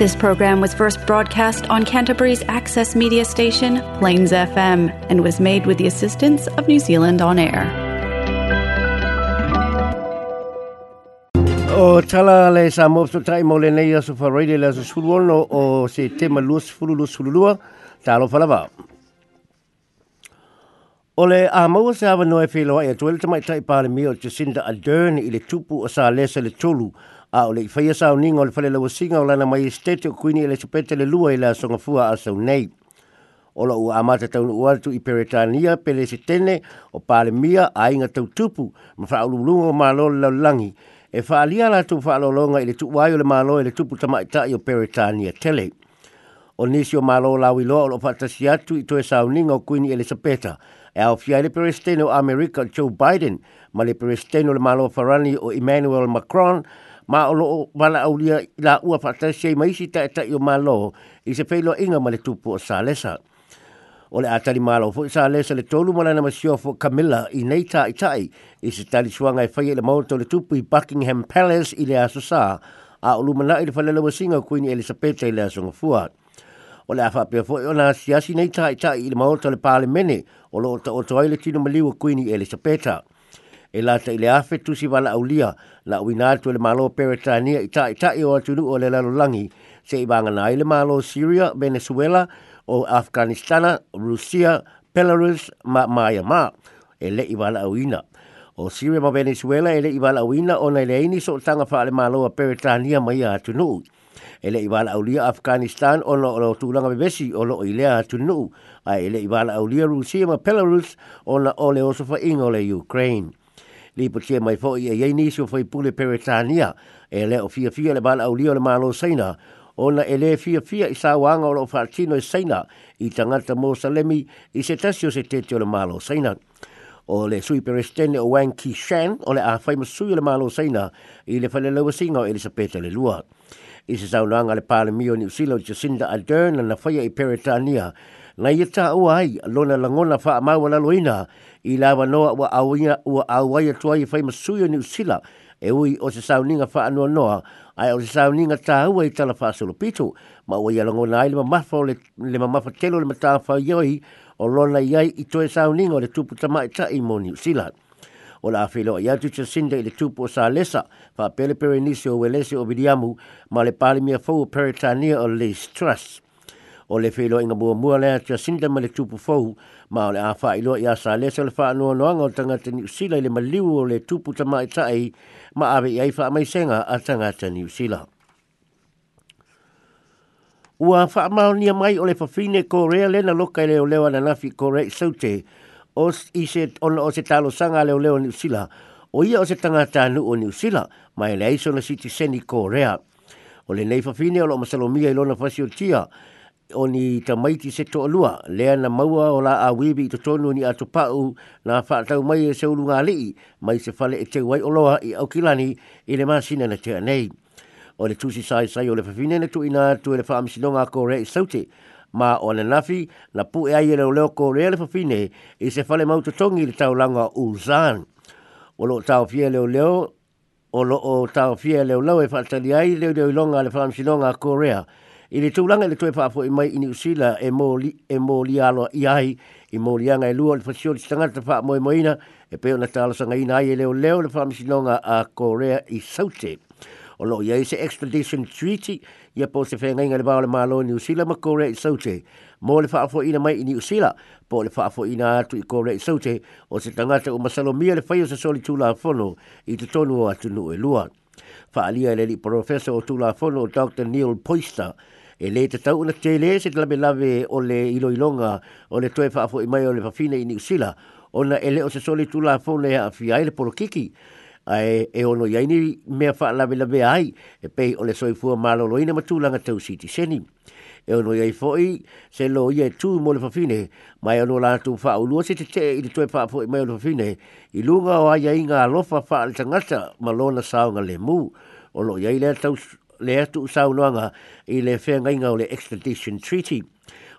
This program was first broadcast on Canterbury's access media station, Plains FM, and was made with the assistance of New Zealand On Air. O tala le sa mofto tai mo le nei aso fa rei le aso sulu o se te tema lus fulu lus fulu lua alo falava. O le a maua se awa noe whiloa e tuele tamai tai pāle mi o Jacinda Ardern i le tupu o sa lesa le tolu a o le faia sa uninga o le falela wasinga o lana mai estete o kuini ele sepete le lua ele la songa fua a sau nei. O la ua amata taunu uartu i peretania pele se tene o pale mia a inga tau tupu ma faa ululunga o malo le laulangi e faa lia la tu faa lolonga ele tu uai o le malo ele tupu tamaita i o peretania tele. O nisi o malo la wilo o lo patasi atu i toe sa uninga o kuini ele sepeta e au fia ele peresteno o Amerika Joe Biden ma le peresteno le malo farani o Emmanuel Macron ma o lo bala au lia la ua pa te sei mai si te te o malo i se pelo inga male tu po sa lesa o le atari malo fo sa lesa le tolu mala na masio fo camilla i nei ta i tai i se tali swanga i fai e le mau to le tu i buckingham palace i le aso sa a o lu mala i le falele wa singa queen elisabeth i le aso ngafua o le afa pe fo o na siasi nei ta i tai i le mau to le parliament o lo to o toile tino maliwa queen elisabeth e la ta ile afe tu si wala au lia la wina tu e le malo peretania i ta i ta i o atunu o le lalo langi se i wanga na ile malo Syria, Venezuela o Afghanistan, Rusia, Belarus ma maia ma e le i wala au ina. O Syria ma Venezuela e le i wala au ina o na ile ini so tanga wha ale malo a peretania mai a atunu ele iwala aulia Afghanistan o lo lo tulanga bebesi o lo ilea tunu a ele iwala aulia Rusia ma Belarus o na ole osofa ingole Ukraine li po tia mai fo'i e yei nisio fo'i pule peretania e le o fia fia le bala au lio le malo saina ona e le fia fia i sa wanga o lo fatino e saina i tangata mo salemi i se tasio se tete o le malo saina o le sui peretene o Wang Ki Shan o le a fai masui o le malo saina i le fale lewa singa o Elisabeta le lua i se saunanga le pale mio ni silo o Jacinda Ardern na na fai i peretania nga ia e ta ua ai lona langona fa a mawa laloina i lawa noa ua awia ua awa ia tua i fai masuyo ni usila e ui o se sauninga fa anua noa ai o se sauninga ta ua i tala faa solopito ma ua ia langona ai lima mafa le, le mamafa telo le mataa fai yoi o lona iai i toe sauninga o le tupu tama i ta i mo ni usila o la afilo ia tu cha sinda i le tupu o sa lesa fa pele pere nisi o welesi o vidiamu ma le pali mia fau o peritania o lease trust o le whelo inga mua mua lea tia sinda ma le tupu fohu ma o le awha i loa i a sa lesa le wha anua noanga o tangata ni usila i le maliu o le tupu tama i tae ma awe i aifa a mai senga a tangata ni usila. Ua wha amau ni mai o le fafine ko rea lena loka i leo lewa na nafi ko rea i saute o se ono o se talo sanga leo leo ni usila o ia o se tangata anu o ni usila ma i e le aiso na siti seni ko rea. O le nei fafine o lo masalomia i lona fasio tia o ni ta se to alua le ana maua o la a wibi to tonu ni atu pau na fa tau e mai se ulu nga lii mai se fale e te wai oloa i au kilani i le masina na te anei o le tusi sai sai o le fafine na tu ina tu e le fa amsinonga ko re saute ma o le nafi na pu e ai e le leo ko re le fafine i se fale mau to tongi le tau langa ulzan o lo tau fie leo leo o lo o tau fie leo leo e fatali ai leo leo longa le fa amsinonga ko rea i le tūlanga le tue pāpō i mai i niusila e mō li, e mō li alo i ai i mō li anga e lua le pasio li stangata pā mō i moina e peo na tāla sanga i nai e leo leo le pāmisinonga a Korea i saute. O lo ia i se extradition treaty i a pō se whenga inga le bāo le mālo i niusila ma Korea i saute. Mō le pāpō i na mai i niusila pō le pāpō i na atu i Korea i saute o se tangata o masalomia le whaio sa soli tūla a whono i te tonu o atu nu e lua. Whaalia e le li professor o tūla a whono Dr. Neil Poister e le te tau na te le se te lame lave o le ilo ilonga o le toe whaafo i mai o le pafine i niusila o na ele o se soli tu la fone a fia ele polo kiki ae e ono i aini mea wha lave lave ai e pei o le soi fua malo lo ina matu langa tau siti seni e ono i ai foi se lo i e tu mo le pafine mai ono la tu wha ulua se te te i le toe whaafo i mai o le pafine i lunga o aia inga alofa wha le tangata ma lona saonga le mu o lo le tau le atu sau noanga i le whenga inga o le extradition treaty.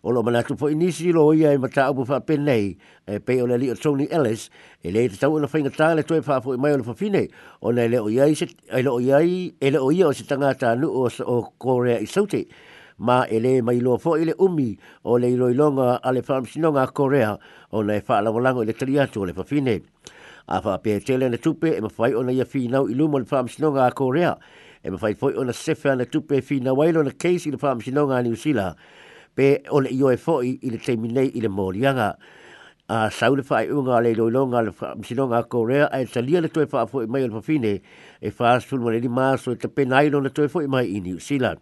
O lo manatu po inisi lo ia i e mata abu wha pen nei, e pe o le li o Tony Ellis, e le te tau ina whainga tā le toi wha po i mai o le whawhine, o nei le o iai, e le o iai, e le o ia o se tangata anu o, o Korea i saute, ma e le mai loa fo i le umi o le iloilonga a le whamsinonga Korea, o nei whaalawalango i le triatu o le whawhine. A wha pe tele na tupe e mawhai o nei a whinau i lumo le whamsinonga a Korea, e me fai foi ona sefe ana tupe fi na waila ona keisi le faa mishinau ngā New Zealand pe ole i oe foi i le teimi nei i le mōrianga a sau fai unga le loilonga le faa mishinau ngā Korea a e talia le toi faa foi mai ona fafine e faa sulu mani maso e tape nailo le toi foi mai i New Zealand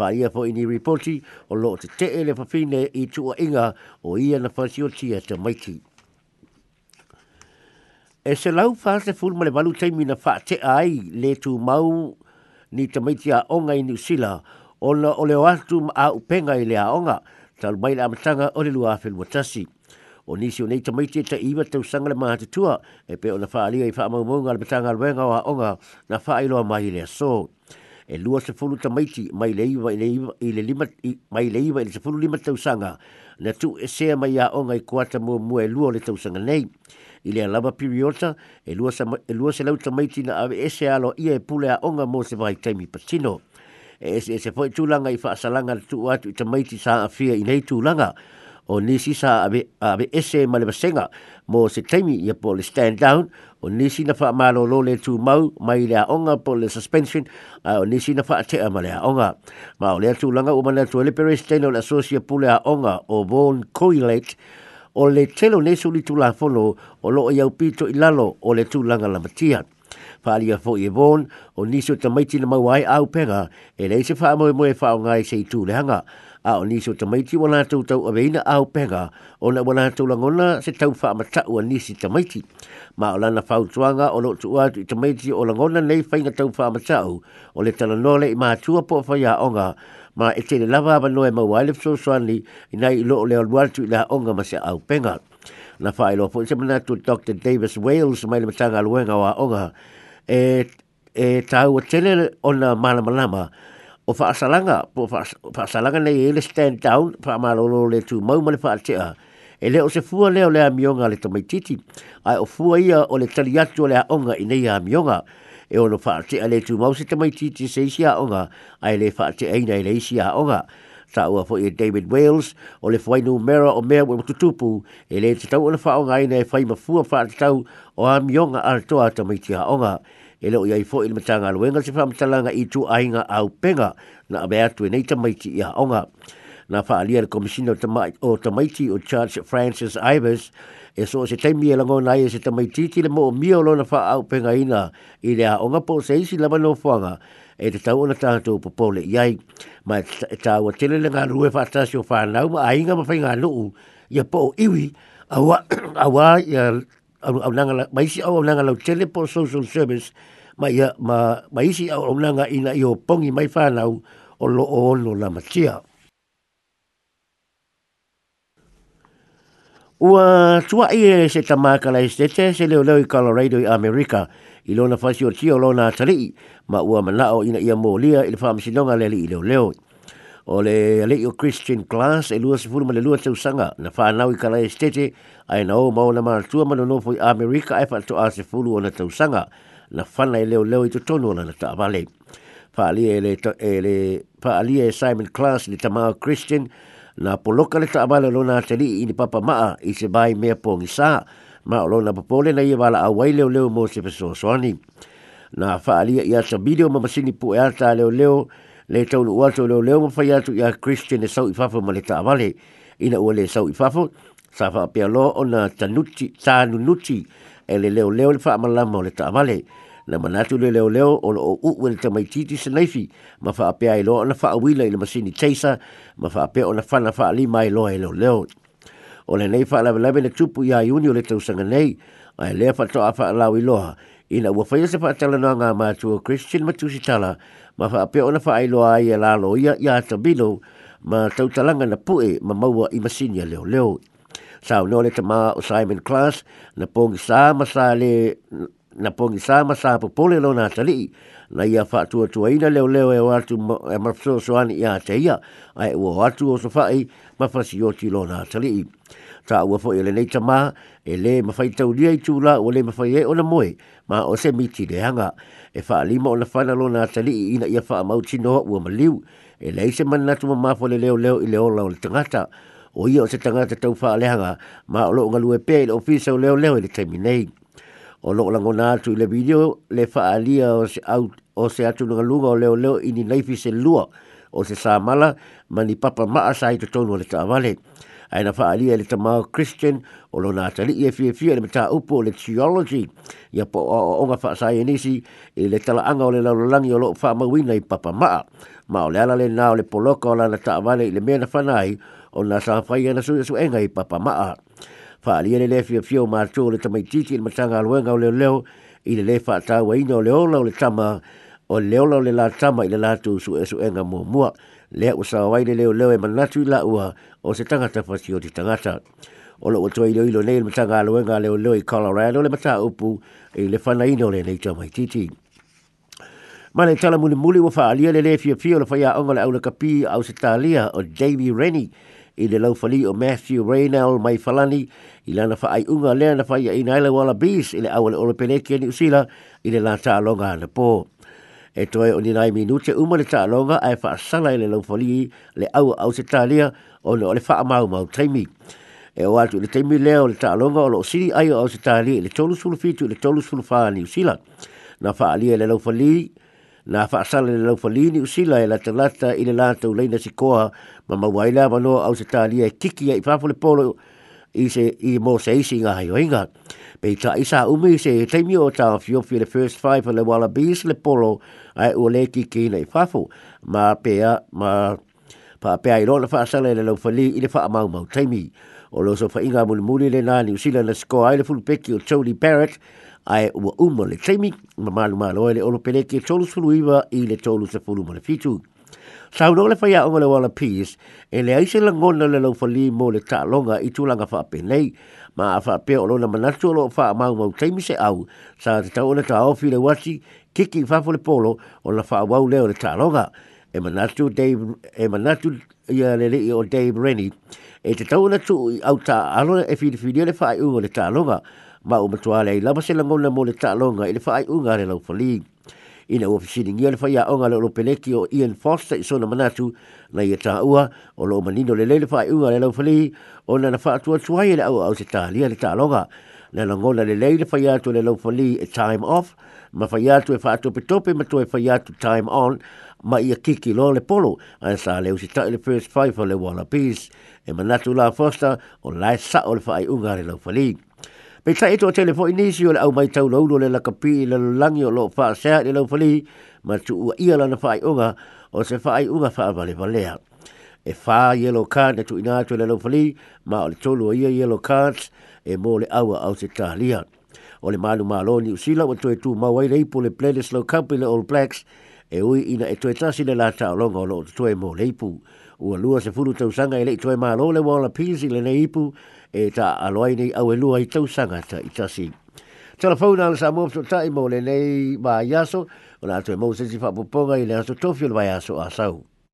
faa ia foi ni reporti o lo te te e le fafine i tua inga o ia na fasi o tia te maiti E se lau fa se fulma le balu teimi na fa te ai le tu mau ni te maiti a onga i Sila o na o leo atu a upenga i le a onga tal mai la matanga o le lua afel watasi. O nisi o nei te ta iwa te usanga le maha te tua e pe o na faa alia i faa maumonga le matanga al o aonga na faa iloa mai le a so. E lua se fulu te maiti mai le iwa i le, iwa, lima, i, mai le iwa fulu lima te usanga na tu e sea mai a onga i kuata mua mua e lua le te usanga nei i le alaba piriota e, e lua se lauta maiti na awe e se alo ia e pule a onga mo se vai taimi patino. E se e se poi tūlanga i whaasalanga le tu atu i ta maiti sa a fia i nei tūlanga o nisi sa awe e se male senga mo se taimi i a le stand down o nisi na wha malo lo le tū mau mai le onga pole suspension a o nisi na wha atea ma le onga. Ma o le atu langa o mana tu a liberation o le asosia pule a onga o Vaughan Coilate o le telo ne suli tu la fono o lo iau pito i lalo o le tu langa la matia. Pāli a fōi e bōn, o nisi o tamaiti na mauai au penga, e rei se whaamoe moe whao se i tū le hanga. A o nisi o tamaiti wana tau tau a veina au penga, o na wana tau langona se tau wha matau a nisi maiti. Ma o lana whao tuanga o lotu atu i maiti o langona nei whainga tau wha matau, o le tala nole i mātua po whaia onga, ma e tele lava ava noe ma wale pso swanli i nai ilo o leo lwaltu i la onga ma au penga. Na whae lo, po i se mana Dr. Davis Wales mai le matanga aluenga wa onga e, e tau o tele o na malama lama o whaasalanga, po whaasalanga nei e le stand down wha malolo le tu mauma le whaatea e leo se fua leo le amionga le tamaititi ai o fua ia o le tali atu o le onga i nei amionga e ono whaate a le tu mau se tamai titi se isi a onga, a e le whaate aina e le isi a onga. Ta ua fo e David Wales, o le whainu mera o mea ua mututupu, e le te tau ona wha onga aina e whai mafua whaate tau o am mionga ar toa tamai titi a onga. E leo iai fo i le matanga luenga se whamatalanga i tu ainga au penga na a mea tue nei tamai titi a onga. Na wha alia le komisina o tamaiti o Charles Francis Ivers, e so se te mi elango nai e se te mai titi le mo o mio lo na whaau penga ina i rea o ngapo se isi lama no whanga e te tau ona tātou pa pole iai ma e tāua e tele le ngā rue whātasio whānau ma a inga ma whainga nuu ia po o iwi awa awa ia au nanga maisi au au nanga lau tele po social service ma ia ma maisi au au nanga ina i o pongi mai whānau o lo o ono la matia. Ua tua i se tamaka lai stete se leo leo i Colorado i Amerika i lona fasi o tio lona atalii ma ua manao ina ia molia i le whaamisinonga le li i leo leo. O le le o Christian Class e lua se ma le lua tausanga na whanau i kalai stete ai na o maona ma manonofo i Amerika e whato a sifuru o na tausanga na whana i leo leo i totonu na na ta Paalia e, le, e, le, paalia e Simon Glass le tamao Christian Glass na poloka le taamale lona atalii i ni papa maa i se vai mea pogisā ma o lona popole na ia valaauai leoleo mo se fesoasoani na faaalia iā tabili o mamasini pue a taleoleo le taunuu atu o leoleo ma fai atu iā kristian e sau i fafo ma le taamale ina ua lē sau i fafo sa faapealoa ona tanuti tanunuti e le leoleo le faamalama o le taamale leo na manatu le leo leo o loo uu e le tamaititi se naifi ma wha apea i e loa na wha awila i le masini chaser ma wha apea o na whana wha alima i e loa e leo leo. O le nei wha alawe lawe na tupu i a iuni o le tausanga nei, ai lea wha toa wha alawi loa, ina ua whaia se wha atala noa ngā mātua Christian Matusitala ma wha apea o na wha ailoa ai e lalo ia i a tabino ma tautalanga na pue ma maua i masini a leo leo. Sao nō le tamā o Simon Class na pōngi sā masā le na pogi sa ma sa po pole lo na tali na ia fa tu tu ina le le e wa tu e ma so so ani ia te ia ai wo wa tu o so fa i ma fa si o ti lo na tali ta wa fo ele nei tama e le e ma fa i tau ai i tu la o le ma fa ye ona moe ma o se mi ti le hanga e fa li mo le fa na lo na tali ina ia fa e ma u chi no u ma liu e le se man na tu ma fo le le le i le o la o le tangata o ia o se tangata tau fa le hanga ma o lo ngalu e pe le ofisa o le o le o le terminate o loko lango nā atu i le video le wha alia o se, au, o se atu nunga lunga o leo leo ini naifi se lua o se sāmala ma ni papa maa sa i tonu o le ta amale. Aina wha alia le tamau Christian o lo nā tali e fia fia le mta upo le theology i a po o, o onga wha sa nisi i e le tala anga o le laulalangi o loko wha mawina i papa maa. Ma o le ala le nā o le poloka o lana ta amale i le mea na whanai o nā sāwhai ana su e su enga i papa maa fa le le fi fi o marcho le tama i titi le matanga alwe ga le leo i le le fa ta wa ino le ola le tama o le ola le la tama i le la tu su esu enga mo mua le o sa wa le leo leo e manatu la ua o se tanga ta fa o te tangata o lo to i le ilo nei le matanga alwe ga le leo i colorado le mata upu i le fana ino le nei tama i titi Ma le tala muli muli wa faa alia le le fia fia o le faya onga le au le kapi au se talia o Davy Rennie i le laufali o Matthew Reynell mai falani i lana fa ai unga lea na fai a ina ele wala bis i le awa le ora peneke ni usila i le la taa longa na po. E toi o ninai minute uma le taa longa ai fa asana i le laufali le au au se talia o le o le faa mau mau taimi. E o atu le taimi lea o le taa longa o lo siri ai o au se talia i le tolu sulu fitu i le tolu sulu faa ni usila. Na faa lia le laufali i le laufali na faasala le laufalini usila e latalata i le latou leina sikoa ma mauai lea manoa au se talia e kiki ai faapolepolo ise i mo se isi nga hai oinga. Pe i tae sa umi se e teimi o tau fiofi le first five le wala bis le polo ai ua le ki kina i fafu. Ma pea, ma fa pe ai lo fa sa le lo fa li i le fa mau mau tai mi o lo so fa inga mo muli le na ni si le sko ai le fu pe ki o choli parrot ai u u mo le tai mi ma malu malu le o lo pe le ki cholu e sulu iwa i le cholu se fulu mo le fitu sa no le fa ya o le wala peace e le ai se le ngona le lo fa li mo le ta longa i tu langa fa pe nei ma fa pe o lo na manatu lo fa mau mau tai mi se au sa ta o le ta o fi le wasi kiki fa fo le polo o la fa wau le o le ta longa e manatu Dave e manatu ia lele o Dave Rennie e te tau na tu au ta alo e fili fili le fai unga le ta longa ma o matua le lava se langa le mo le ta longa e le fai unga le lau fali i na uafisi ni ngia le fai a onga le olopeleki o Ian Foster i sona manatu na ia e ta ua o lo manino le le le fai unga le lau fali o na na fai atua tuai le au au se ta lia le ta longa le langola le leile fai atu le lau fali e time off, ma fai atu e whaato pe tope, ma tu e fai atu time on, ma ia kiki lo le polo, a sa le usi tae le first five o le wala peace, e manatu la fosta o lai sa o le fai unga le lau fali. Pe ta e tō telefo inisi o le au mai tau laulo le lakapi i le lulangi o lo sa le lau fali, ma tu ua ia lana u unga o se u unga fa valea. Vale. e fa yellow card to ina to le lofali ma o le tolu ia yellow card e mo e e le awa au se tahlia o le malu malo ni sila o toe ma wai le po le playlist lo kampi le all blacks e ui ina e toe tasi le la ta o longa o lo toe mo le ipu ua lua se fulu furu tausanga e le toe malo le wala pisi le nei ipu e ta aloai nei au e lua i tausanga ta i tasi telefona ala sa mo so tai mo le nei ma yaso ona atoe mou sesi faapoopoga i le aso tofi o le vaeaso asau